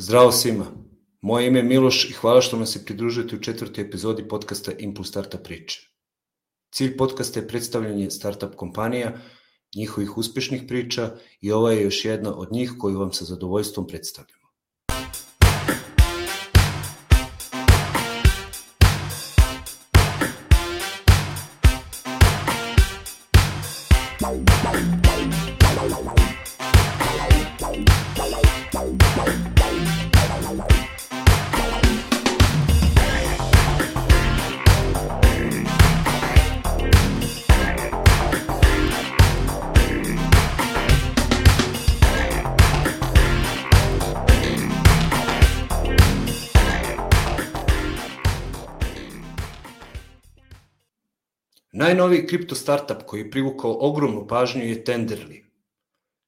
Zdravo svima. Moje ime je Miloš i hvala što nam se pridružujete u četvrtoj epizodi podcasta Impuls Startup priče. Cilj podcasta je predstavljanje startup kompanija, njihovih uspešnih priča i ova je još jedna od njih koju vam sa zadovoljstvom predstavljam. Najnoviji kripto startup koji je privukao ogromnu pažnju je Tenderly.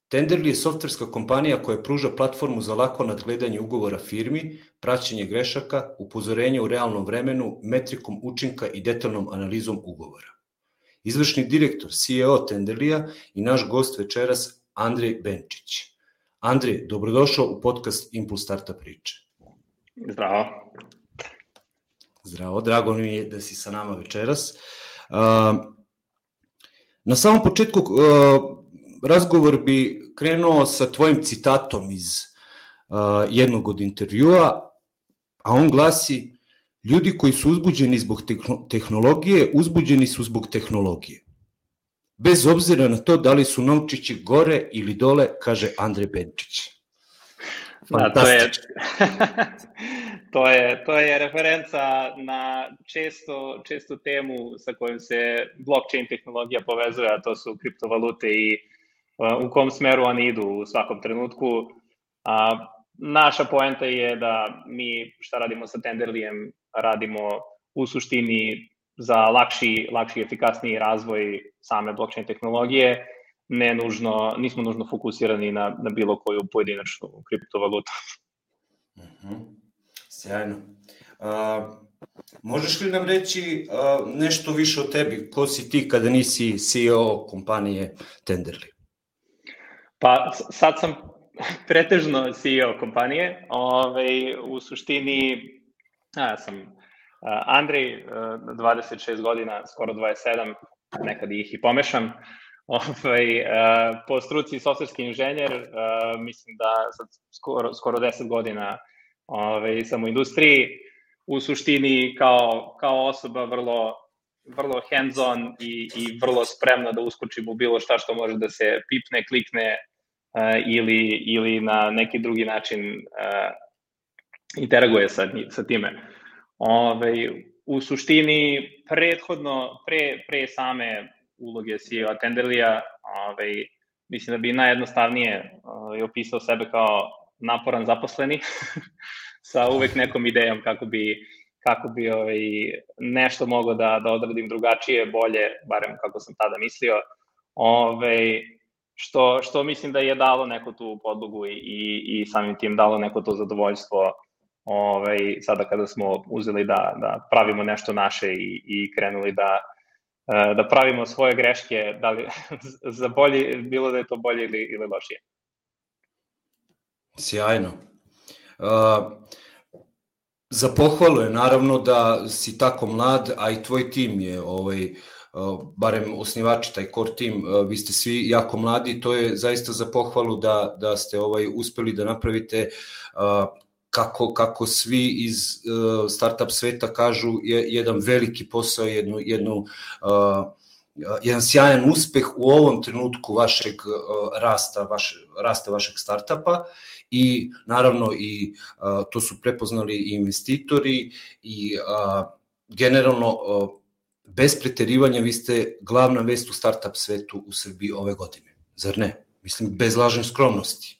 Tenderly je softverska kompanija koja pruža platformu za lako nadgledanje ugovora firmi, praćenje grešaka, upozorenje u realnom vremenu, metrikom učinka i detaljnom analizom ugovora. Izvršni direktor CEO Tenderlija i naš gost večeras Andrej Benčić. Andrej, dobrodošao u podcast Impuls Startup priče. Zdravo. Zdravo, drago mi je da si sa nama večeras. Uh, Na samom početku razgovor bi krenuo sa tvojim citatom iz jednog od intervjua, a on glasi Ljudi koji su uzbuđeni zbog tehnologije, uzbuđeni su zbog tehnologije. Bez obzira na to da li su novčići gore ili dole, kaže Andrej Benčić. Da, to je, to je, to je referenca na često, često temu sa kojom se blockchain tehnologija povezuje, a to su kriptovalute i u kom smeru oni idu u svakom trenutku. A, naša poenta je da mi šta radimo sa Tenderlijem, radimo u suštini za lakši, lakši efikasniji razvoj same blockchain tehnologije, ne nužno, nismo nužno fokusirani na, na bilo koju pojedinačnu kriptovalutu. Uh mhm. -huh. Sjajno. Uh, možeš li nam reći uh, nešto više o tebi? Ko si ti kada nisi CEO kompanije Tenderly? Pa sad sam pretežno CEO kompanije. Ove, ovaj, u suštini ja sam Andrej, uh, 26 godina, skoro 27, nekad ih i pomešam. Ovaj, uh, po struci softverski inženjer, uh, mislim da sad skoro, skoro 10 godina ovaj, sam u industriji. U suštini kao, kao osoba vrlo, vrlo hands-on i, i vrlo spremna da uskočim u bilo šta što može da se pipne, klikne uh, ili, ili na neki drugi način uh, interaguje sa, sa time. Ove, ovaj, u suštini, prethodno, pre, pre same uloge CEO Tenderlija, ovaj, mislim da bi najjednostavnije ovaj, opisao sebe kao naporan zaposleni sa uvek nekom idejom kako bi kako bi ovaj, nešto mogao da, da odradim drugačije, bolje, barem kako sam tada mislio, ovaj, što, što mislim da je dalo neku tu podlogu i, i, i samim tim dalo neko to zadovoljstvo ovaj, sada kada smo uzeli da, da pravimo nešto naše i, i krenuli da, da pravimo svoje greške, da li za bolje, bilo da je to bolje ili, ili lošije. Sjajno. Uh, za pohvalu je naravno da si tako mlad, a i tvoj tim je ovaj, uh, barem osnivači, taj core tim, vi ste svi jako mladi, to je zaista za pohvalu da, da ste ovaj uspeli da napravite uh, kako, kako svi iz uh, startup sveta kažu, je jedan veliki posao, jednu, jednu, uh, jedan sjajan uspeh u ovom trenutku vašeg uh, rasta, vaš, rasta vašeg startupa i naravno i uh, to su prepoznali i investitori i uh, generalno uh, bez preterivanja vi ste glavna vest u startup svetu u Srbiji ove godine, zar ne? Mislim, bez lažne skromnosti.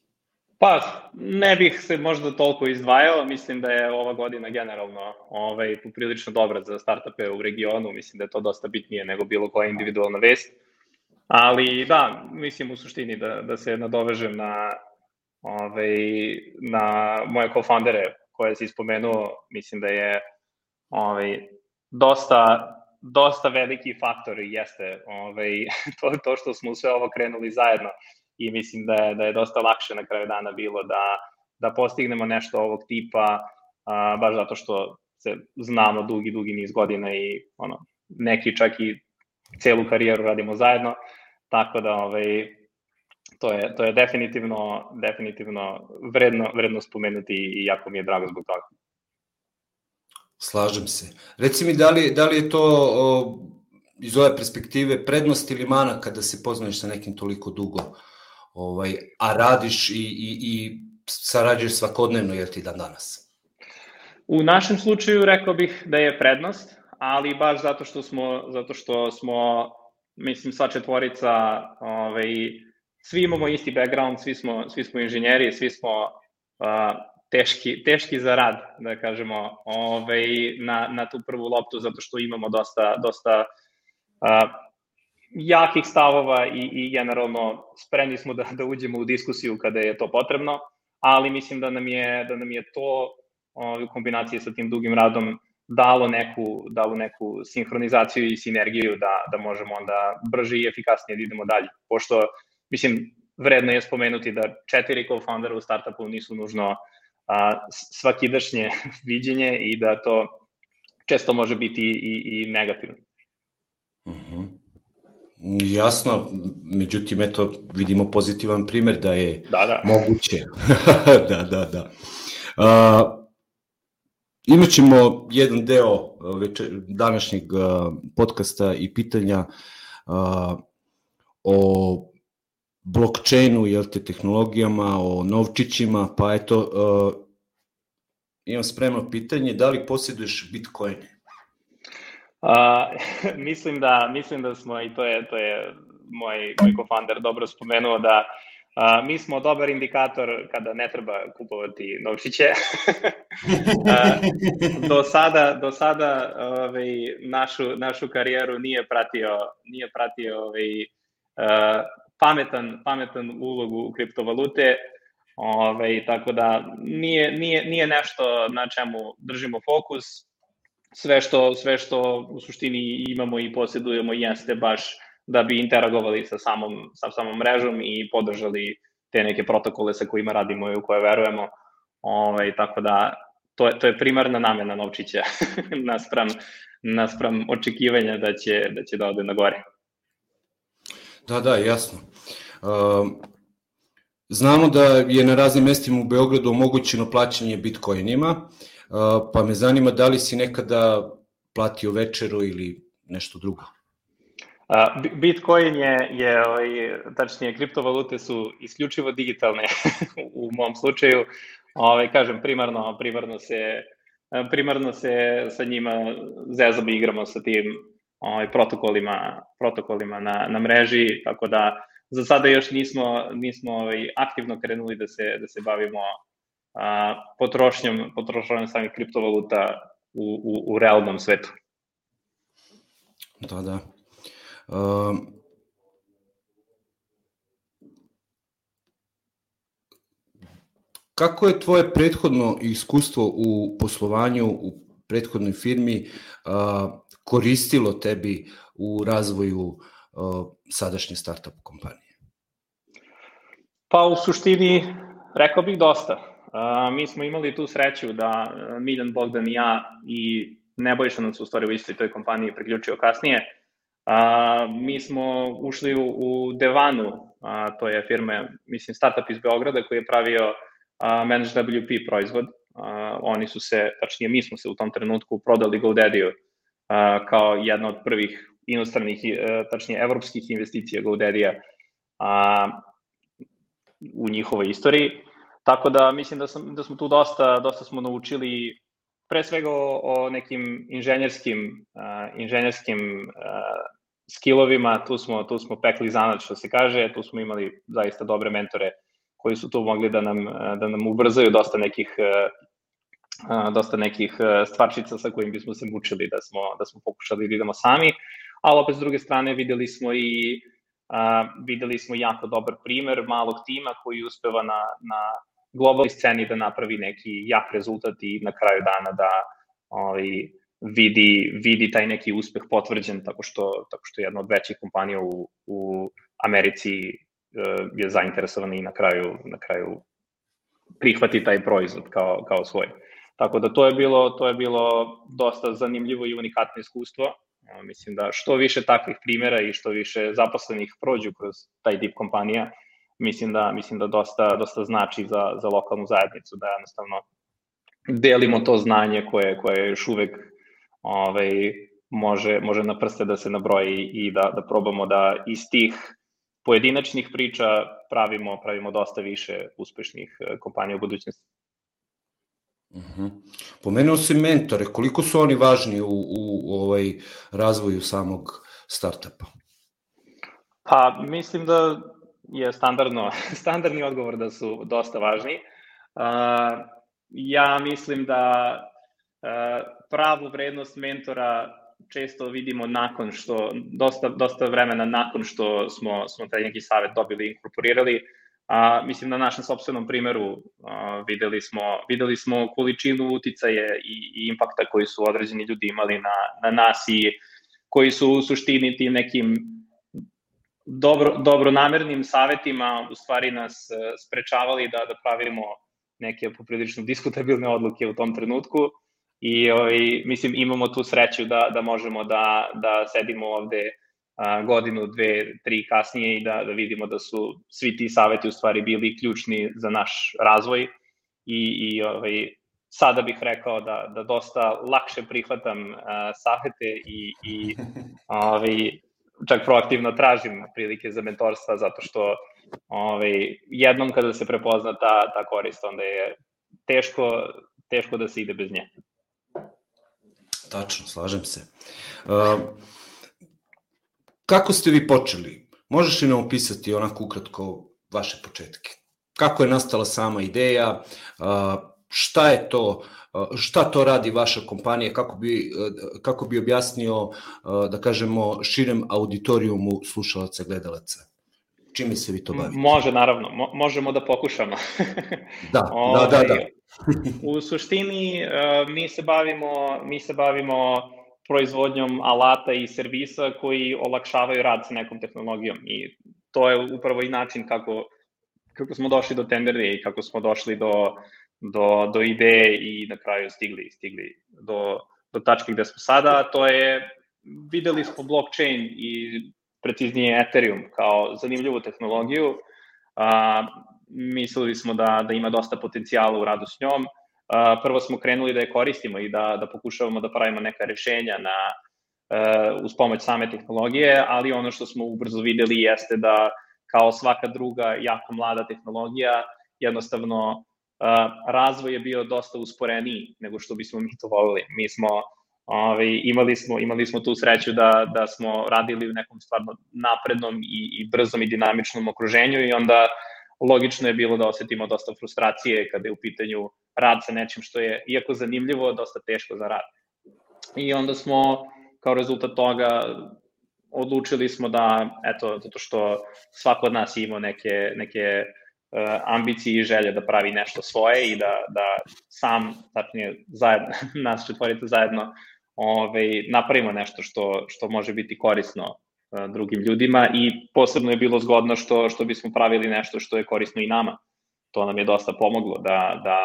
Pa, ne bih se možda toliko izdvajao, mislim da je ova godina generalno ovaj, poprilično dobra za startupe u regionu, mislim da je to dosta bitnije nego bilo koja individualna vest. Ali da, mislim u suštini da, da se nadovežem na, ovaj, na moje co-foundere koje si spomenuo, mislim da je ovaj, dosta, dosta veliki faktor jeste ovaj, to, to što smo sve ovo krenuli zajedno i mislim da je, da je dosta lakše na kraju dana bilo da, da postignemo nešto ovog tipa, a, baš zato što se znamo dugi, dugi niz godina i ono, neki čak i celu karijeru radimo zajedno, tako da ovaj, to je, to je definitivno, definitivno vredno, vredno spomenuti i jako mi je drago zbog toga. Slažem se. Reci mi, da li, da li je to o, iz ove perspektive prednost ili mana kada se poznaješ sa nekim toliko dugo, ovaj, a radiš i, i, i sarađuješ svakodnevno, jer ti dan danas? U našem slučaju rekao bih da je prednost, ali baš zato što smo, zato što smo mislim, sva četvorica, ovaj, svi imamo isti background, svi smo, svi smo inženjeri, svi smo uh, teški, teški za rad, da kažemo, ovaj, na, na tu prvu loptu, zato što imamo dosta, dosta uh, jakih stavova i, i generalno spremni smo da, da uđemo u diskusiju kada je to potrebno, ali mislim da nam je, da nam je to ovaj, u kombinaciji sa tim dugim radom dalo neku, dalo neku sinhronizaciju i sinergiju da, da možemo onda brže i efikasnije da idemo dalje. Pošto, mislim, vredno je spomenuti da četiri co-foundera u startupu nisu nužno a, svakidašnje viđenje i da to često može biti i, i negativno. Jasno, međutim, eto, vidimo pozitivan primer da je da, da. moguće. da, da, da. Uh, Imaćemo jedan deo večer, današnjeg podcasta i pitanja uh, o blockchainu, jel te, tehnologijama, o novčićima, pa eto, uh, imam spremno pitanje, da li posjeduješ Bitcoine? Uh, mislim da mislim da smo i to je to je moj moj co dobro spomenuo da A, mi smo dobar indikator kada ne treba kupovati novčiće. a, do sada, do sada ovaj, našu, našu karijeru nije pratio, nije pratio ovaj, a, pametan, pametan ulog u kriptovalute, ovaj, tako da nije, nije, nije nešto na čemu držimo fokus. Sve što, sve što u suštini imamo i posjedujemo jeste baš da bi interagovali sa samom, sa samom mrežom i podržali te neke protokole sa kojima radimo i u koje verujemo. Ovaj, tako da to je, to je primarna namena novčića naspram, naspram očekivanja da će, da će da ode na gore. Da, da, jasno. Uh, znamo da je na raznim mestima u Beogradu omogućeno plaćanje bitcoinima, uh, pa me zanima da li si nekada platio večeru ili nešto drugo? Bitcoin je, je ovaj, tačnije, kriptovalute su isključivo digitalne u mom slučaju. Ovaj, kažem, primarno, primarno se primarno se sa njima zezamo i igramo sa tim ovaj, protokolima, protokolima na, na mreži, tako da za sada još nismo, nismo ovaj, aktivno krenuli da se, da se bavimo a, potrošnjom, potrošnjom samih kriptovaluta u, u, u realnom svetu. Da, da. Kako je tvoje prethodno iskustvo u poslovanju u prethodnoj firmi koristilo tebi u razvoju sadašnje startup kompanije? Pa u suštini rekao bih dosta. Mi smo imali tu sreću da Miljan Bogdan i ja i Nebojša nam se u stvari u istoj toj kompaniji priključio kasnije A, mi smo ušli u, u Devanu, a, to je firma, mislim, startup iz Beograda koji je pravio a, Manage WP proizvod. A, oni su se, tačnije mi smo se u tom trenutku prodali GoDaddy-u kao jedna od prvih inostranih, a, tačnije evropskih investicija GoDaddy-a u njihovoj istoriji. Tako da mislim da, sam, da smo tu dosta, dosta smo naučili pre svega o, o nekim inženjerskim, uh, inženjerskim uh, skillovima, tu smo, tu smo pekli zanad što se kaže, tu smo imali zaista dobre mentore koji su tu mogli da nam, da nam ubrzaju dosta nekih uh, dosta nekih stvarčica sa kojim bismo se mučili da smo, da smo pokušali da idemo sami, ali opet s druge strane videli smo i uh, videli smo jako dobar primer malog tima koji uspeva na, na globalnoj sceni da napravi neki jak rezultat i na kraju dana da ovaj, vidi, vidi taj neki uspeh potvrđen tako što, tako što jedna od većih kompanija u, u Americi uh, je zainteresovana i na kraju, na kraju prihvati taj proizvod kao, kao svoj. Tako da to je bilo to je bilo dosta zanimljivo i unikatno iskustvo. Mislim da što više takvih primera i što više zaposlenih prođu kroz taj tip kompanija, mislim da mislim da dosta dosta znači za za lokalnu zajednicu da jednostavno delimo to znanje koje koje još uvek ovaj može može na prste da se nabroji i da da probamo da iz tih pojedinačnih priča pravimo pravimo dosta više uspešnih eh, kompanija u budućnosti. Uh mhm. -huh. Pomenuo si mentore, koliko su oni važni u, u, u ovaj razvoju samog startupa? Pa mislim da je standardno, standardni odgovor da su dosta važni. Uh, ja mislim da uh, pravu vrednost mentora često vidimo nakon što, dosta, dosta vremena nakon što smo, smo taj neki savet dobili i inkorporirali, a, mislim na našem sobstvenom primeru a, videli, smo, videli smo količinu uticaje i, i impakta koji su određeni ljudi imali na, na nas i koji su u suštini tim nekim dobro, dobronamernim savetima u stvari nas e, sprečavali da, da pravimo neke poprilično diskutabilne odluke u tom trenutku i ovaj, mislim imamo tu sreću da, da možemo da, da sedimo ovde a, godinu, dve, tri kasnije i da, da vidimo da su svi ti saveti u stvari bili ključni za naš razvoj i, i ovaj, sada bih rekao da, da dosta lakše prihvatam a, savete i, i ovaj, čak proaktivno tražim prilike za mentorstva zato što ovaj, jednom kada se prepozna ta, ta korist, onda je teško, teško da se ide bez nje. Tačno, slažem se. Uh, kako ste vi počeli? Možeš li nam opisati onako ukratko vaše početke? Kako je nastala sama ideja? Uh, šta je to? Šta to radi vaša kompanija? Kako bi, kako bi objasnio, da kažemo, širem auditorijumu slušalaca, gledalaca? Čime se vi to bavite? Može, naravno. Mo možemo da pokušamo. da, da, da, da. Ovaj, U suštini mi se bavimo mi se bavimo proizvodnjom alata i servisa koji olakšavaju rad sa nekom tehnologijom i to je upravo i način kako kako smo došli do tenderije i kako smo došli do, do, do ideje i na kraju stigli, stigli do, do tačke gde smo sada, to je, videli smo blockchain i preciznije Ethereum kao zanimljivu tehnologiju, a, mislili smo da, da ima dosta potencijala u radu s njom. Prvo smo krenuli da je koristimo i da, da pokušavamo da pravimo neka rešenja na, uz pomoć same tehnologije, ali ono što smo ubrzo videli jeste da kao svaka druga jako mlada tehnologija, jednostavno razvoj je bio dosta usporeniji nego što bismo mi to volili. Mi smo ovaj, imali, smo, imali smo tu sreću da, da smo radili u nekom stvarno naprednom i, i brzom i dinamičnom okruženju i onda logično je bilo da osetimo dosta frustracije kada je u pitanju rad sa nečim što je, iako zanimljivo, dosta teško za rad. I onda smo, kao rezultat toga, odlučili smo da, eto, zato što svako od nas ima neke, neke ambicije i želje da pravi nešto svoje i da, da sam, tačnije, zajedno, nas četvorite zajedno, ovaj, napravimo nešto što, što može biti korisno drugim ljudima i posebno je bilo zgodno što, što bismo pravili nešto što je korisno i nama. To nam je dosta pomoglo da, da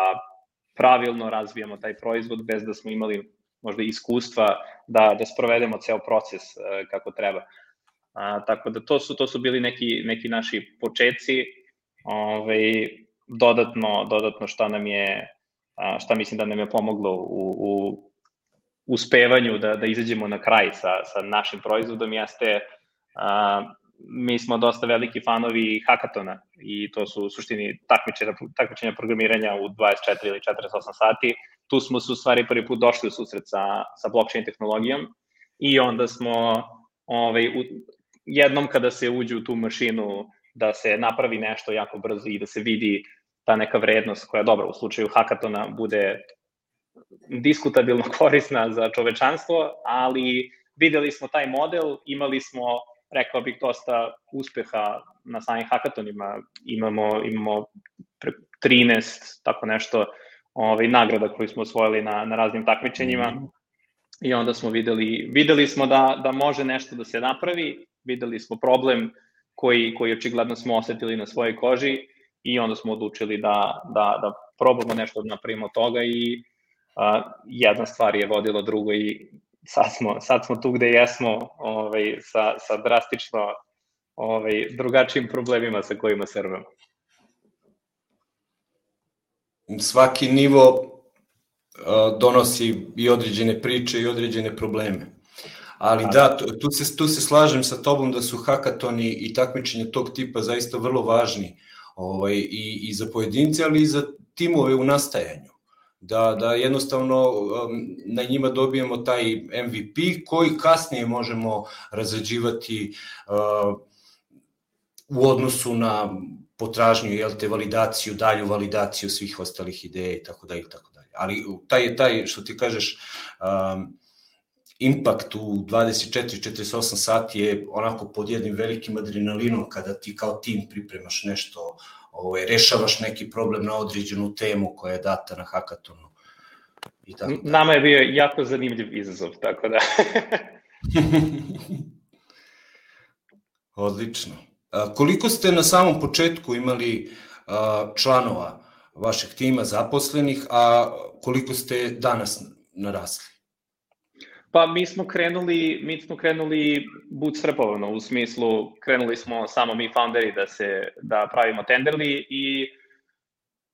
pravilno razvijamo taj proizvod bez da smo imali možda iskustva da, da sprovedemo ceo proces uh, kako treba. A, tako da to su to su bili neki neki naši početci. Ovaj dodatno dodatno šta nam je šta mislim da nam je pomoglo u, u uspevanju da da izađemo na kraj sa sa našim proizvodom jeste A, mi smo dosta veliki fanovi hakatona i to su u suštini takmičenja, takmičenja programiranja u 24 ili 48 sati. Tu smo su stvari prvi put došli u susret sa, sa blockchain tehnologijom i onda smo ovaj, u, jednom kada se uđe u tu mašinu da se napravi nešto jako brzo i da se vidi ta neka vrednost koja, dobro, u slučaju hakatona bude diskutabilno korisna za čovečanstvo, ali videli smo taj model, imali smo rekao bih, dosta uspeha na samim hakatonima. Imamo, imamo 13, tako nešto, ovaj, nagrada koju smo osvojili na, na raznim takmičenjima. Mm -hmm. I onda smo videli, videli smo da, da može nešto da se napravi, videli smo problem koji, koji očigledno smo osetili na svojoj koži i onda smo odlučili da, da, da probamo nešto da napravimo toga i a, jedna stvar je vodila drugo i sad smo, sad smo tu gde jesmo ovaj, sa, sa drastično ovaj, drugačijim problemima sa kojima se rvemo. Svaki nivo donosi i određene priče i određene probleme. Ali da, tu se, tu se slažem sa tobom da su hakatoni i takmičenja tog tipa zaista vrlo važni ovaj, i, i za pojedince, ali i za timove u nastajanju. Da, da jednostavno um, na njima dobijemo taj MVP koji kasnije možemo razređivati uh, u odnosu na potražnju, jel te, validaciju, dalju validaciju svih ostalih ideja i tako dalje i tako dalje. Ali taj, taj, što ti kažeš, um, impact u 24-48 sati je onako pod jednim velikim adrenalinom kada ti kao tim pripremaš nešto, ovaj, rešavaš neki problem na određenu temu koja je data na hakatonu. I tako da. Nama je bio jako zanimljiv izazov, tako da... Odlično. A, koliko ste na samom početku imali a, članova vašeg tima zaposlenih, a koliko ste danas narasli? Pa mi smo krenuli, mi smo krenuli bootstrapovano, u smislu krenuli smo samo mi founderi da se da pravimo tenderli i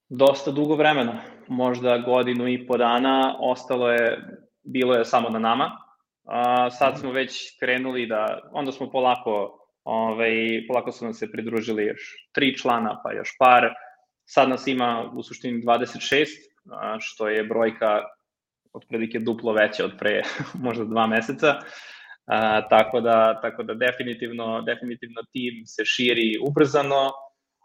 dosta dugo vremena, možda godinu i po dana, ostalo je, bilo je samo na nama. A, sad smo već krenuli da, onda smo polako, ovaj, polako su nam se pridružili još tri člana, pa još par. Sad nas ima u suštini 26, a, što je brojka otprilike duplo veće od pre možda dva meseca. A, tako da tako da definitivno definitivno tim se širi ubrzano,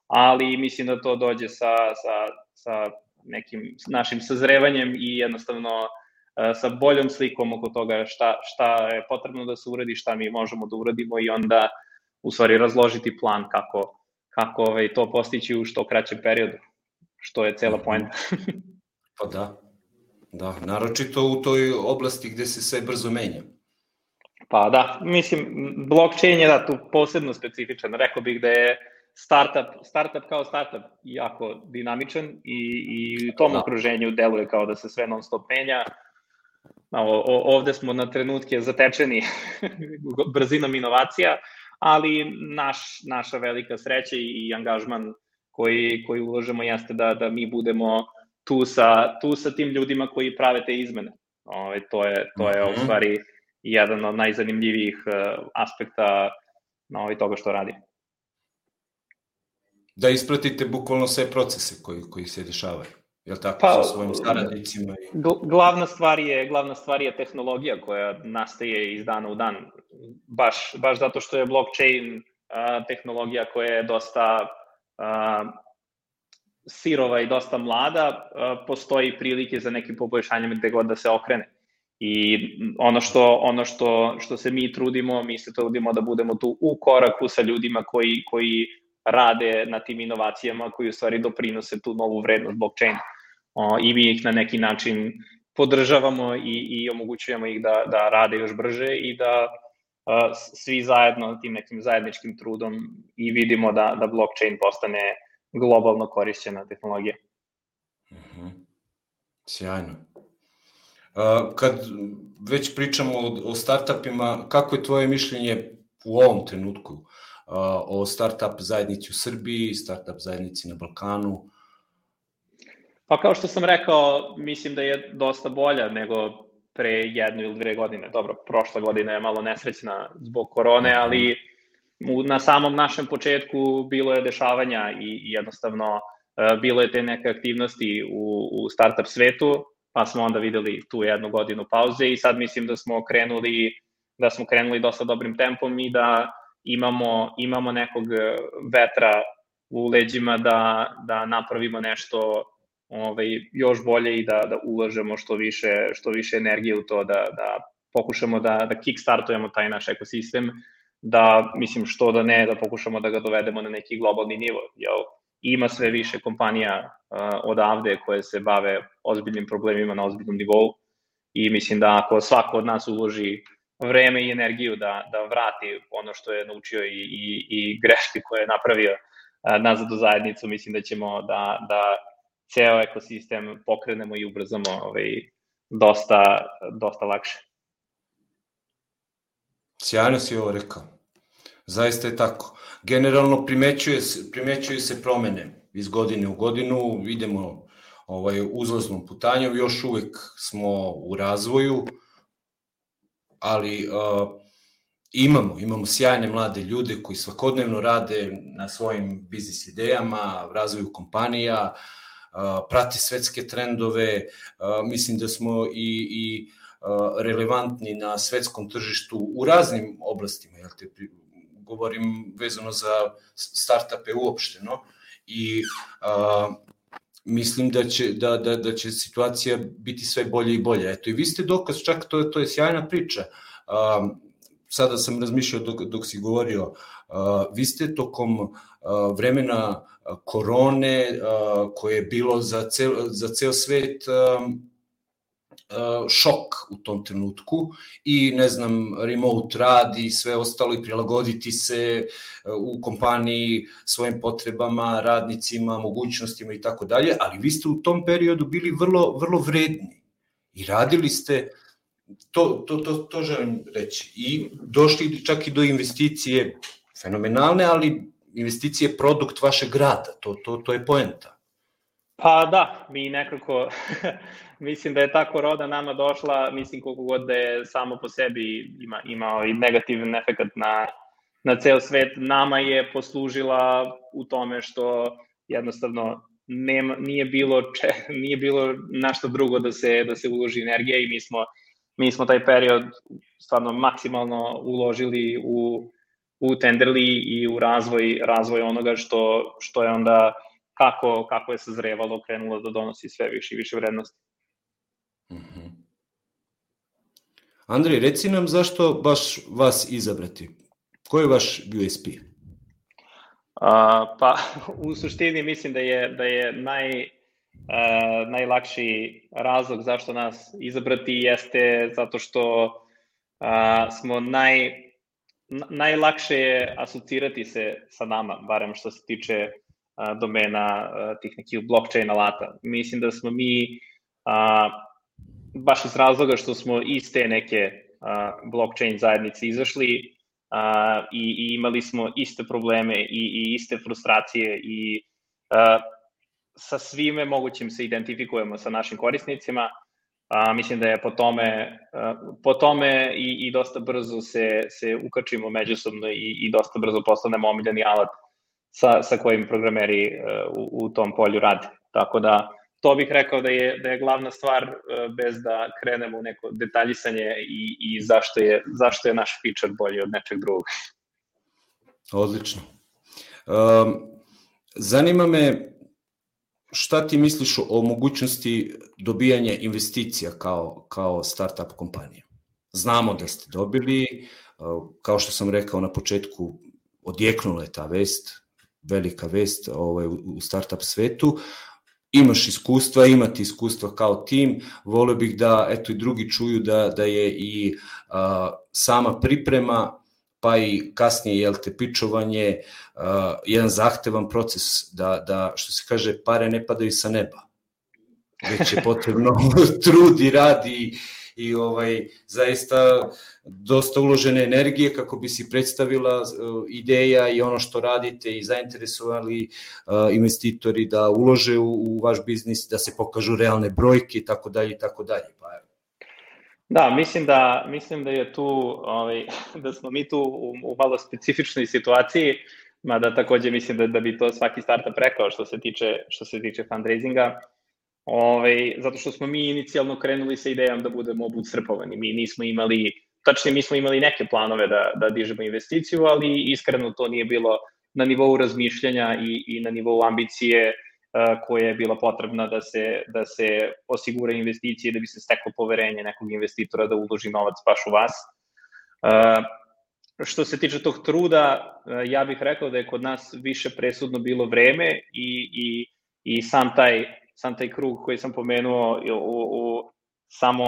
ali mislim da to dođe sa sa sa nekim našim sazrevanjem i jednostavno a, sa boljom slikom oko toga šta šta je potrebno da se uradi, šta mi možemo da uradimo i onda u stvari razložiti plan kako kako ovaj to postići u što kraćem periodu, što je cela poenta. pa da, Da, naročito u toj oblasti gde se sve brzo menja. Pa da, mislim, blockchain je da tu posebno specifičan. Rekao bih da je startup, startup kao startup jako dinamičan i, i u tom da. okruženju deluje kao da se sve non stop menja. O, o, ovde smo na trenutke zatečeni brzinom inovacija, ali naš, naša velika sreća i, angažman koji, koji uložemo jeste da, da mi budemo tu sa, tu sa tim ljudima koji prave te izmene. Ove, ovaj, to je, to je mm -hmm. u stvari jedan od najzanimljivijih uh, aspekta na ovaj toga što radi. Da ispratite bukvalno sve procese koji, koji se dešavaju. Jel tako, pa, sa svojim saradnicima? I... Glavna stvar, je, glavna stvar je tehnologija koja nastaje iz dana u dan. Baš, baš zato što je blockchain uh, tehnologija koja je dosta uh, sirova i dosta mlada, postoji prilike za nekim poboljšanjem gde god da se okrene. I ono što, ono što, što se mi trudimo, mi se trudimo da budemo tu u koraku sa ljudima koji, koji rade na tim inovacijama, koji u stvari doprinose tu novu vrednost blockchaina. O, I mi ih na neki način podržavamo i, i omogućujemo ih da, da rade još brže i da a, svi zajedno tim nekim zajedničkim trudom i vidimo da, da blockchain postane globalno korišćena tehnologija. Uh mhm. -huh. Sjajno. Uh, kad već pričamo o, o startupima, kako je tvoje mišljenje u ovom trenutku uh, o startup zajednici u Srbiji, startup zajednici na Balkanu? Pa kao što sam rekao, mislim da je dosta bolja nego pre jednu ili dve godine. Dobro, prošla godina je malo nesrećna zbog korone, mhm. ali u, na samom našem početku bilo je dešavanja i, i jednostavno uh, bilo je te neke aktivnosti u, u startup svetu, pa smo onda videli tu jednu godinu pauze i sad mislim da smo krenuli da smo krenuli dosta dobrim tempom i da imamo, imamo nekog vetra u leđima da, da napravimo nešto ovaj, još bolje i da, da ulažemo što više, što više energije u to, da, da pokušamo da, da kickstartujemo taj naš ekosistem da, mislim, što da ne, da pokušamo da ga dovedemo na neki globalni nivo. Jel? Ima sve više kompanija uh, odavde koje se bave ozbiljnim problemima na ozbiljnom nivou i mislim da ako svako od nas uloži vreme i energiju da, da vrati ono što je naučio i, i, i greške koje je napravio nazad u zajednicu, mislim da ćemo da, da ceo ekosistem pokrenemo i ubrzamo ovaj, dosta, dosta lakše. Sjajno si ovo rekao. Zaista je tako. Generalno primećuje se, primećuje se promene iz godine u godinu, idemo ovaj, uzlaznom putanjom, još uvek smo u razvoju, ali uh, imamo, imamo sjajne mlade ljude koji svakodnevno rade na svojim biznis idejama, razvoju kompanija, uh, prate svetske trendove, uh, mislim da smo i, i relevantni na svetskom tržištu u raznim oblastima, jel te, govorim vezano za startupe uopšteno, i uh, mislim da će, da, da, da će situacija biti sve bolje i bolje. Eto, i vi ste dokaz, čak to, to je sjajna priča. Uh, sada sam razmišljao dok, dok si govorio, uh, vi ste tokom uh, vremena korone, uh, koje je bilo za cel, za ceo svet, uh, šok u tom trenutku i ne znam remote rad i sve ostalo i prilagoditi se u kompaniji svojim potrebama, radnicima, mogućnostima i tako dalje, ali vi ste u tom periodu bili vrlo vrlo vredni i radili ste to, to, to, to želim reći. I došli čak i do investicije fenomenalne, ali investicije produkt vašeg grada, to, to, to je poenta. Pa da, mi nekako, mislim da je ta korona nama došla, mislim koliko god da je samo po sebi ima, imao i negativan efekt na, na ceo svet, nama je poslužila u tome što jednostavno nema, nije bilo če, nije bilo našta drugo da se da se uloži energija i mi smo mi smo taj period stvarno maksimalno uložili u u Tenderly i u razvoj razvoj onoga što što je onda kako kako je sazrevalo krenulo da donosi sve više i više vrednosti. Mm Andrej, reci nam zašto baš vas izabrati? Koji je vaš USP? A, pa u suštini mislim da je da je naj Uh, najlakši razlog zašto nas izabrati jeste zato što uh, smo naj, najlakše je asocirati se sa nama, barem što se tiče domena tih nekih blockchain alata. Mislim da smo mi uh, baš iz razloga što smo iz te neke blockchain zajednice izašli uh, i, imali smo iste probleme i, i iste frustracije i sa svime mogućim se identifikujemo sa našim korisnicima. A, mislim da je po tome, a, po tome i, i dosta brzo se, se ukačimo međusobno i, i dosta brzo postanemo omiljeni alat sa, sa kojim programeri a, u, u tom polju rade. Tako da to bih rekao da je, da je glavna stvar a, bez da krenemo u neko detaljisanje i, i zašto, je, zašto je naš feature bolji od nečeg drugog. Odlično. Um, zanima me šta ti misliš o mogućnosti dobijanja investicija kao, kao startup kompanija? Znamo da ste dobili, kao što sam rekao na početku, odjeknula je ta vest, velika vest ovaj, u startup svetu, imaš iskustva, imati iskustva kao tim, volio bih da eto i drugi čuju da, da je i a, sama priprema pa i kasnije jel te pičovanje uh, jedan zahtevan proces da da što se kaže pare ne padaju sa neba. Već je potrebno trud i rad i, i ovaj zaista dosta uložene energije kako bi si predstavila uh, ideja i ono što radite i zainteresovali uh, investitori da ulože u, u vaš biznis, da se pokažu realne brojke i tako dalje i tako dalje. Pa Da, mislim da, mislim da je tu, ovaj, da smo mi tu u, u malo specifičnoj situaciji, mada takođe mislim da, da bi to svaki startup rekao što se tiče, što se tiče fundraisinga, ovaj, zato što smo mi inicijalno krenuli sa idejom da budemo bootstrapovani. Mi nismo imali, tačnije mi smo imali neke planove da, da dižemo investiciju, ali iskreno to nije bilo na nivou razmišljanja i, i na nivou ambicije koja je bila potrebna da se, da se osigura investicije, da bi se steklo poverenje nekog investitora da uloži novac baš u vas. Što se tiče tog truda, ja bih rekao da je kod nas više presudno bilo vreme i, i, i sam taj sam taj krug koji sam pomenuo u, u samo,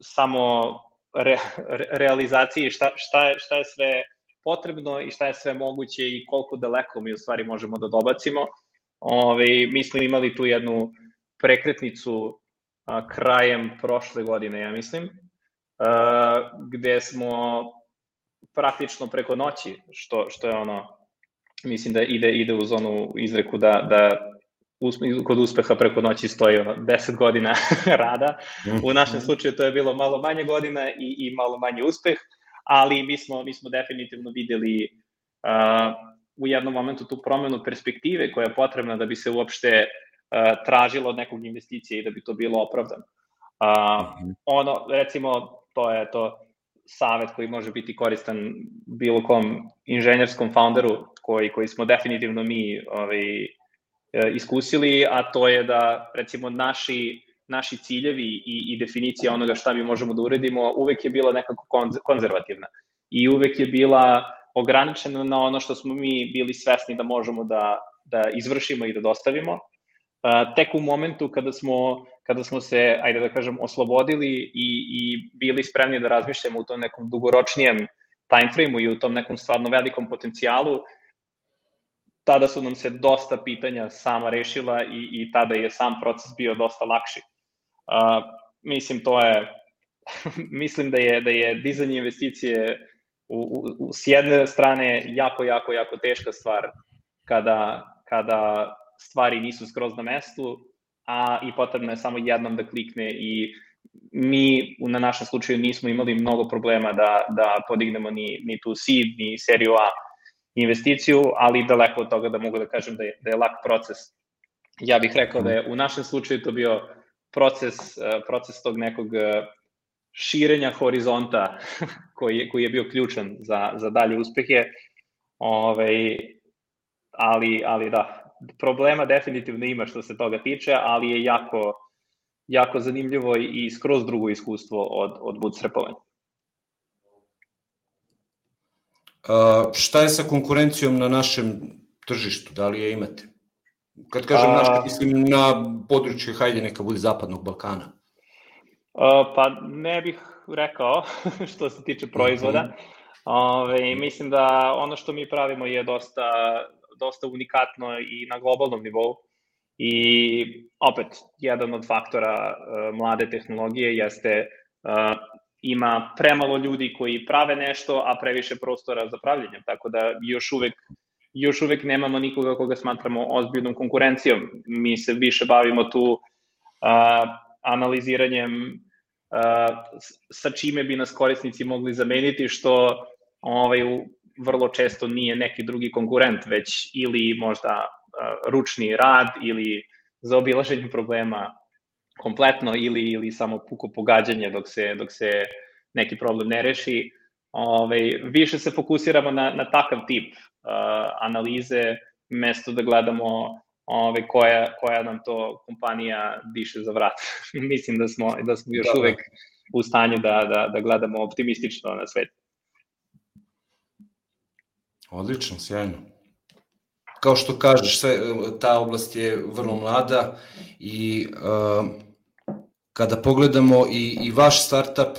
samo re, re, realizaciji šta, šta, je, šta je sve potrebno i šta je sve moguće i koliko daleko mi u stvari možemo da dobacimo. Ove, mi smo imali tu jednu prekretnicu a, krajem prošle godine, ja mislim, a, gde smo praktično preko noći, što, što je ono, mislim da ide, ide uz onu izreku da, da kod uspeha preko noći stoji ono 10 godina rada. U našem mhm. slučaju to je bilo malo manje godina i, i malo manje uspeh, ali mi smo, mi smo definitivno videli uh, u jednom momentu tu promenu perspektive koja je potrebna da bi se uopšte uh, tražilo od nekog investicije i da bi to bilo opravdano. Uh, ono, recimo, to je to savet koji može biti koristan bilo kom inženjerskom founderu koji, koji smo definitivno mi ovaj, iskusili, a to je da recimo naši naši ciljevi i, i definicija onoga šta mi možemo da uredimo uvek je bila nekako konzervativna i uvek je bila ograničena na ono što smo mi bili svesni da možemo da, da izvršimo i da dostavimo. Uh, tek u momentu kada smo, kada smo se, ajde da kažem, oslobodili i, i bili spremni da razmišljamo u tom nekom dugoročnijem timeframe-u i u tom nekom stvarno velikom potencijalu, tada su nam se dosta pitanja sama rešila i, i tada je sam proces bio dosta lakši. Uh, mislim, to je, mislim da je, da je dizanje investicije u, u, u, s jedne strane jako, jako, jako teška stvar kada, kada stvari nisu skroz na mestu, a i potrebno je samo jednom da klikne i mi na našem slučaju nismo imali mnogo problema da, da podignemo ni, ni tu seed, ni seriju A investiciju, ali daleko od toga da mogu da kažem da je, da je lak proces. Ja bih rekao da je u našem slučaju to bio proces, eh, proces tog nekog eh, širenja horizonta koji je, koji je bio ključan za, za dalje uspehe. Ove, ovaj, ali, ali da, problema definitivno ima što se toga tiče, ali je jako, jako zanimljivo i skroz drugo iskustvo od, od bootstrapovanja. Uh, šta je sa konkurencijom na našem tržištu? Da li je imate? Kad kažem naš, mislim na područje, hajde neka bude zapadnog Balkana. Uh, pa ne bih rekao što se tiče proizvoda. Mm -hmm. Ove, mislim da ono što mi pravimo je dosta, dosta unikatno i na globalnom nivou. I opet, jedan od faktora uh, mlade tehnologije jeste uh, ima premalo ljudi koji prave nešto, a previše prostora za pravljenje, tako da još uvek još uvek nemamo nikoga koga smatramo ozbiljnom konkurencijom. Mi se više bavimo tu a, analiziranjem a, sa čime bi nas korisnici mogli zameniti, što ovaj, vrlo često nije neki drugi konkurent, već ili možda a, ručni rad ili za obilaženje problema kompletno ili ili samo puko pogađanje dok se dok se neki problem ne reši. Ove, više se fokusiramo na, na takav tip uh, analize, mesto da gledamo ove, koja, koja nam to kompanija diše za vrat. Mislim da smo, da smo još da, da. uvek u stanju da, da, da gledamo optimistično na svet. Odlično, sjajno. Kao što kažeš, sve, ta oblast je vrlo mlada i uh, kada pogledamo i, i vaš startup,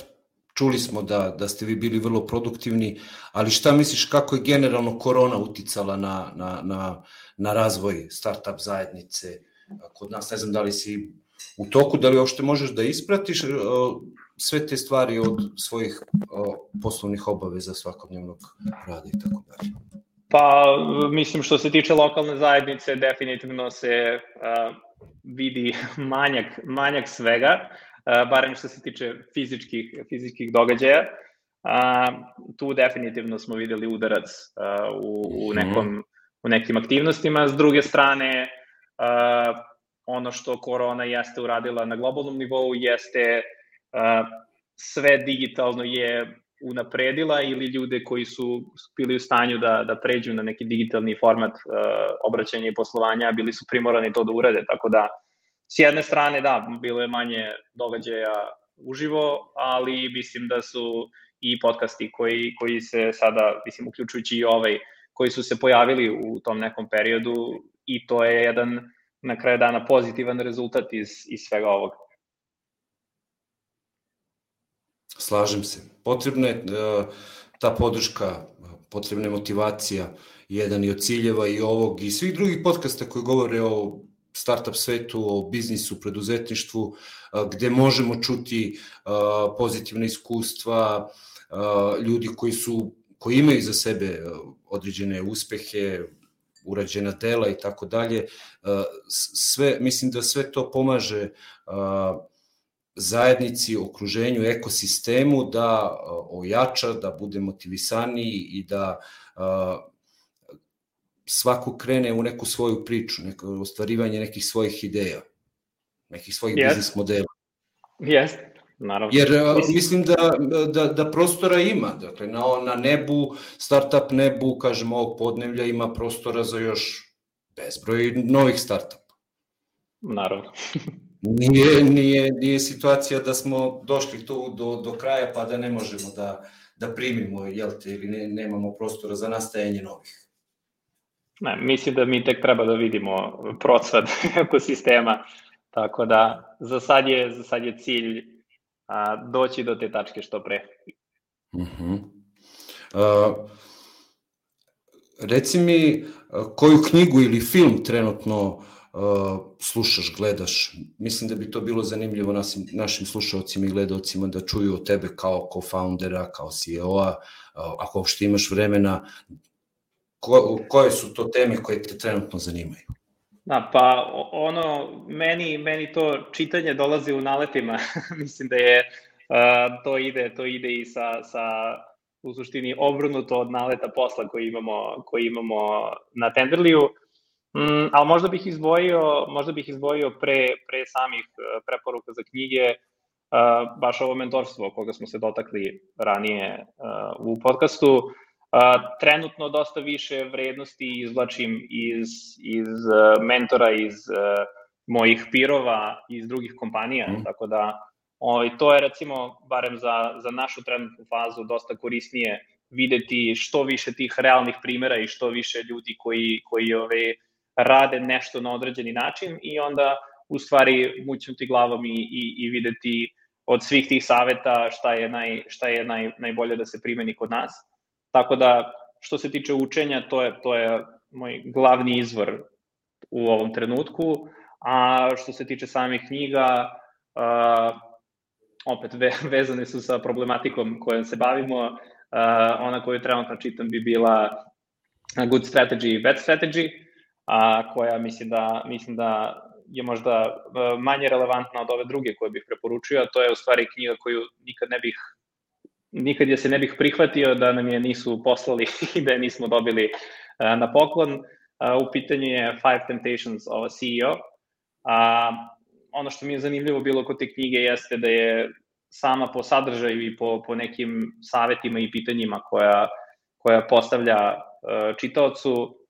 čuli smo da, da ste vi bili vrlo produktivni, ali šta misliš kako je generalno korona uticala na, na, na, na razvoj startup zajednice kod nas? Ne znam da li si u toku, da li uopšte možeš da ispratiš sve te stvari od svojih poslovnih obaveza svakodnevnog rada i tako dalje? Pa, mislim, što se tiče lokalne zajednice, definitivno se uh, vidi manjak, manjak svega, barem što se tiče fizičkih, fizičkih događaja. Uh, tu definitivno smo videli udarac uh, u, u, mhm. nekom, u nekim aktivnostima. S druge strane, uh, ono što korona jeste uradila na globalnom nivou jeste uh, sve digitalno je unapredila ili ljude koji su bili u stanju da, da pređu na neki digitalni format uh, obraćanja i poslovanja, bili su primorani to da urade, tako da s jedne strane da, bilo je manje događaja uživo, ali mislim da su i podcasti koji, koji se sada, mislim, uključujući i ovaj, koji su se pojavili u tom nekom periodu i to je jedan na kraju dana pozitivan rezultat iz, iz svega ovoga. Slažem se. Potrebno je, uh, ta podrška, potrebna motivacija, jedan i od ciljeva i ovog i svih drugih podcasta koji govore o startup svetu, o biznisu, preduzetništvu, gde možemo čuti pozitivne iskustva ljudi koji su koji imaju za sebe određene uspehe, urađena dela i tako dalje, sve, mislim da sve to pomaže zajednici, okruženju, ekosistemu da ojača, da bude motivisaniji i da svako krene u neku svoju priču, neko ostvarivanje nekih svojih ideja, nekih svojih yes. biznis modela. Jeste, naravno. Jer mislim, mislim da, da, da prostora ima, dakle na, na nebu, startup nebu, kažemo ovog podnevlja ima prostora za još bezbroj novih startupa. Naravno. nije, nije, nije situacija da smo došli tu do, do kraja pa da ne možemo da, da primimo, jel te, ili ne, nemamo prostora za nastajanje novih. Ne, mislim da mi tek treba da vidimo procvat ekosistema, tako da za sad je, za sad je cilj a, doći do te tačke što pre. Uh -huh. uh, reci mi koju knjigu ili film trenutno slušaš, gledaš. Mislim da bi to bilo zanimljivo našim, našim slušalcima i gledalcima da čuju o tebe kao co-foundera, kao CEO-a, uh, ako uopšte imaš vremena ko, koje su to teme koje te trenutno zanimaju? Da, pa ono, meni, meni to čitanje dolazi u naletima. Mislim da je uh, to ide, to ide i sa, sa u suštini obrnuto od naleta posla koji imamo, koji imamo na Tenderliju. Mm, ali možda bih izdvojio, možda bih izdvojio pre, pre samih preporuka za knjige uh, baš ovo mentorstvo koga smo se dotakli ranije uh, u podcastu. Uh, trenutno dosta više vrednosti izvlačim iz, iz uh, mentora, iz uh, mojih pirova, iz drugih kompanija, mm. tako da ovaj, to je recimo, barem za, za našu trenutnu fazu, dosta korisnije videti što više tih realnih primera i što više ljudi koji, koji ove, rade nešto na određeni način i onda u stvari mućnuti glavom i, i, i videti od svih tih saveta šta je, naj, šta je naj, najbolje da se primeni kod nas. Tako da, što se tiče učenja, to je, to je moj glavni izvor u ovom trenutku, a što se tiče samih knjiga, uh, opet ve, vezane su sa problematikom kojom se bavimo, uh, ona koju trenutno čitam bi bila Good Strategy i Bad Strategy, a koja mislim da, mislim da je možda manje relevantna od ove druge koje bih preporučio, a to je u stvari knjiga koju nikad ne bih nikad je se ne bih prihvatio da nam je nisu poslali i da je nismo dobili uh, na poklon. Uh, u pitanju je Five Temptations of a CEO. A, ono što mi je zanimljivo bilo kod te knjige jeste da je sama po sadržaju i po, po nekim savetima i pitanjima koja, koja postavlja čitaocu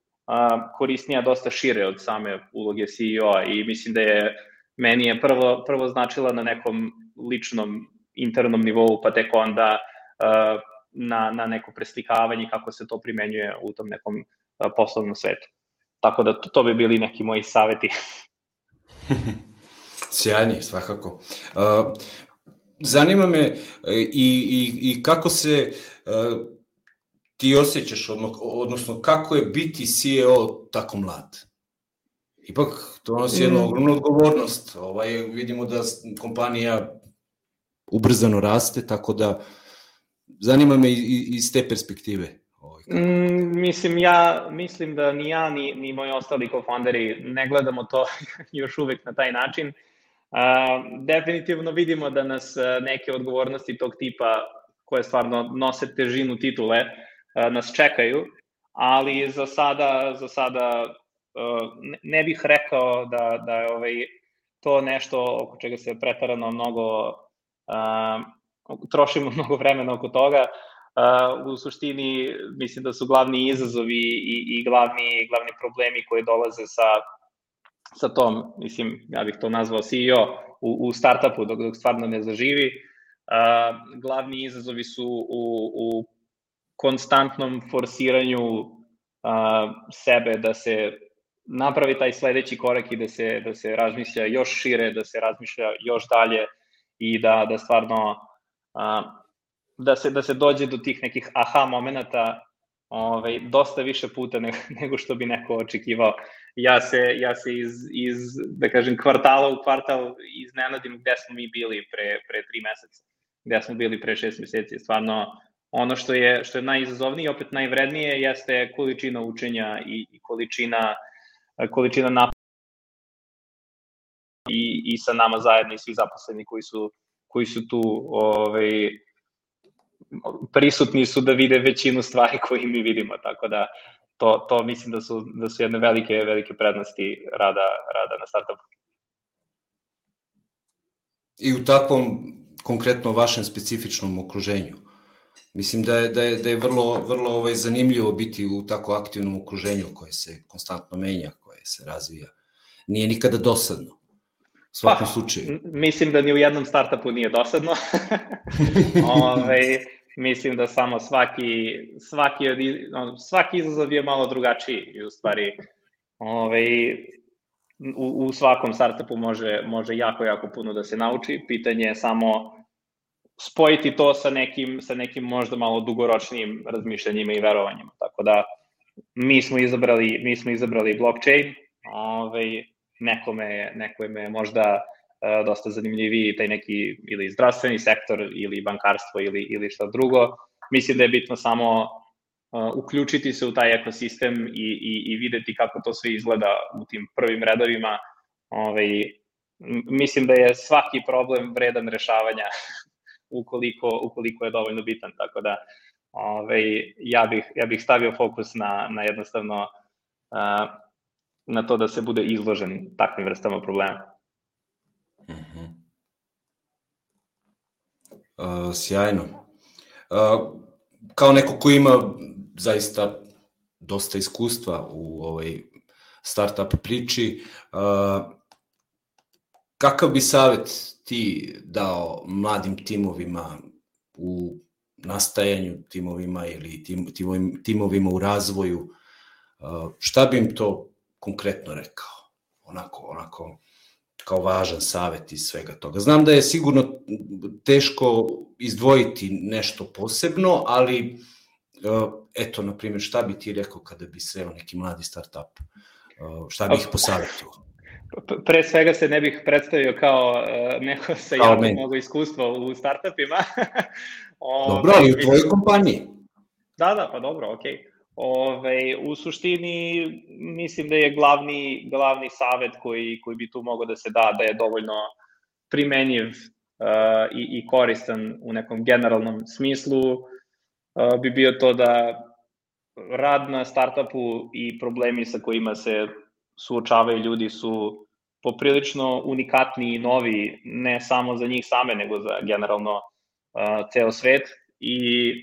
korisnija dosta šire od same uloge CEO-a i mislim da je meni je prvo, prvo značila na nekom ličnom internom nivou, pa tek onda uh, na, na neko preslikavanje kako se to primenjuje u tom nekom poslovnom svetu. Tako da to, to bi bili neki moji saveti. Sjajni, svakako. Uh, zanima me uh, i, i, i kako se uh, ti osjećaš, odnosno kako je biti CEO tako mlad? Ipak to nosi jednu mm. ogromnu odgovornost. Ovaj, vidimo da kompanija ubrzano raste, tako da zanima me iz te perspektive. Ovaj, mm, mislim, ja mislim da ni ja, ni, ni moji ostali co-founderi ne gledamo to još uvek na taj način. Uh, definitivno vidimo da nas neke odgovornosti tog tipa koje stvarno nose težinu titule uh, nas čekaju, ali za sada, za sada uh, ne bih rekao da, da je ovaj, to nešto oko čega se pretarano mnogo trošimo mnogo vremena oko toga. u suštini mislim da su glavni izazovi i, i glavni, glavni problemi koji dolaze sa, sa tom, mislim, ja bih to nazvao CEO u, u startupu dok, dok stvarno ne zaživi. Uh, glavni izazovi su u, u konstantnom forsiranju uh, sebe da se napravi taj sledeći korak i da se, da se razmišlja još šire, da se razmišlja još dalje i da, da stvarno a, da se, da se dođe do tih nekih aha momenata ovaj, dosta više puta ne, nego što bi neko očekivao. Ja se, ja se iz, iz, da kažem, kvartala u kvartal iznenadim gde smo mi bili pre, pre tri meseca, gde smo bili pre šest meseci. Stvarno, ono što je, što je najizazovnije i opet najvrednije jeste količina učenja i, i količina, količina napad i, i sa nama zajedno i svi zaposleni koji su, koji su tu ovaj, prisutni su da vide većinu stvari koje mi vidimo, tako da to, to mislim da su, da su jedne velike, velike prednosti rada, rada na startupu. I u takvom konkretno vašem specifičnom okruženju. Mislim da je, da je, da je vrlo, vrlo ovaj, zanimljivo biti u tako aktivnom okruženju koje se konstantno menja, koje se razvija. Nije nikada dosadno. U svakom pa, slučaju. Mislim da ni u jednom startupu nije dosadno. Ove, mislim da samo svaki, svaki, od, svaki izazov je malo drugačiji i u stvari ovaj, u, u svakom startupu može, može jako, jako puno da se nauči. Pitanje je samo spojiti to sa nekim, sa nekim možda malo dugoročnijim razmišljanjima i verovanjima. Tako da mi smo izabrali, mi smo izabrali blockchain, ovaj, nekome, nekome je možda E, dosta zanimljiviji taj neki ili zdravstveni sektor ili bankarstvo ili, ili šta drugo. Mislim da je bitno samo uh, uključiti se u taj ekosistem i, i, i videti kako to sve izgleda u tim prvim redovima. Ovaj, mislim da je svaki problem vredan rešavanja ukoliko, ukoliko je dovoljno bitan, tako da ovaj, ja, bih, ja bih stavio fokus na, na jednostavno uh, na to da se bude izložen takvim vrstama problema. Uh, sjajno. Uh, kao neko ko ima zaista dosta iskustva u ovoj startup priči, uh, kakav bi savet ti dao mladim timovima u nastajanju timovima ili tim, timovima, timovima u razvoju, šta bi im to konkretno rekao? Onako, onako, kao važan savet iz svega toga. Znam da je sigurno teško izdvojiti nešto posebno, ali eto, na primjer, šta bi ti rekao kada bi sreo neki mladi startup? Šta bih posavjetio? Pre svega se ne bih predstavio kao uh, neko sa jako mnogo iskustva u startupima. dobro, ali u tvojoj kompaniji. Da, da, pa dobro, okej. Okay. Ove, u suštini mislim da je glavni, glavni savet koji, koji bi tu mogao da se da, da je dovoljno primenjiv uh, i, i koristan u nekom generalnom smislu, uh, bi bio to da rad na startupu i problemi sa kojima se suočavaju ljudi su poprilično unikatni i novi, ne samo za njih same, nego za generalno uh, ceo svet. I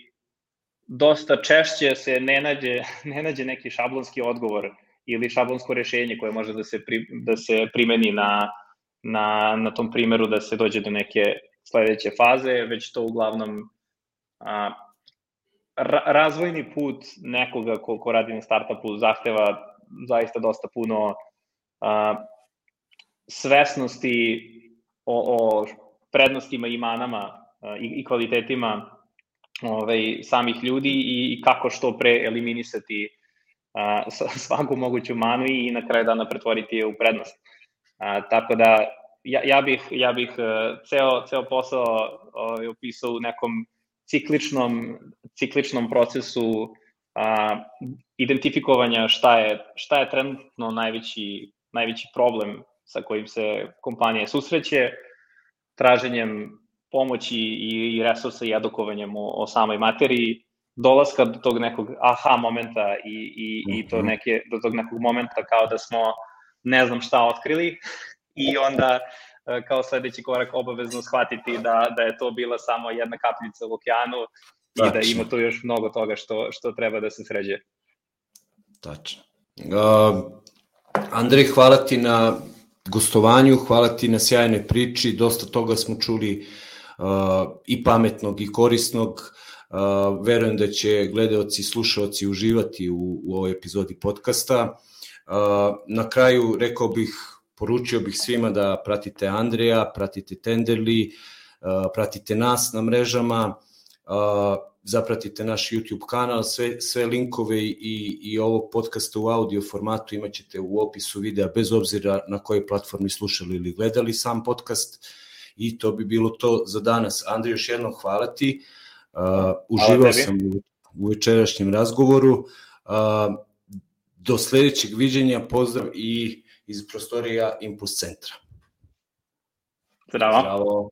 dosta češće se ne nađe, ne nađe neki šablonski odgovor ili šablonsko rešenje koje može da se, pri, da se primeni na, na, na tom primeru da se dođe do neke sledeće faze, već to uglavnom a, ra, razvojni put nekoga ko, ko radi na startupu zahteva zaista dosta puno a, svesnosti o, o prednostima i manama a, i, i kvalitetima ovaj, samih ljudi i kako što pre eliminisati a, svaku moguću manu i na kraju dana pretvoriti je u prednost. A, tako da ja, ja bih, ja bih uh, ceo, ceo posao ovaj, opisao u nekom cikličnom, cikličnom procesu a, identifikovanja šta je, šta je trenutno najveći, najveći problem sa kojim se kompanija susreće, traženjem pomoći i, i resursa i edukovanjem o, o samoj materiji, dolaska do tog nekog aha momenta i, i, i to mhm. neke, do tog nekog momenta kao da smo ne znam šta otkrili i onda e, kao sledeći korak obavezno shvatiti da, da je to bila samo jedna kapljica u okeanu i da ima tu još mnogo toga što, što treba da se sređe. Tačno. Uh, Andrej, hvala ti na gostovanju, hvala ti na sjajnoj priči, dosta toga smo čuli uh, i pametnog i korisnog. Uh, verujem da će gledaoci i slušaoci uživati u, u ovoj epizodi podcasta. Uh, na kraju rekao bih, poručio bih svima da pratite Andreja, pratite Tenderly, uh, pratite nas na mrežama, zapratite naš YouTube kanal, sve, sve linkove i, i ovog podcasta u audio formatu imaćete u opisu videa, bez obzira na kojoj platformi slušali ili gledali sam podcast. I to bi bilo to za danas. Andrej, još jednom hvala ti. Uh, uživao sam u, u večerašnjem razgovoru. Uh, do sledećeg viđenja, pozdrav i iz prostorija Impuls centra. Zdravo. Zdravo.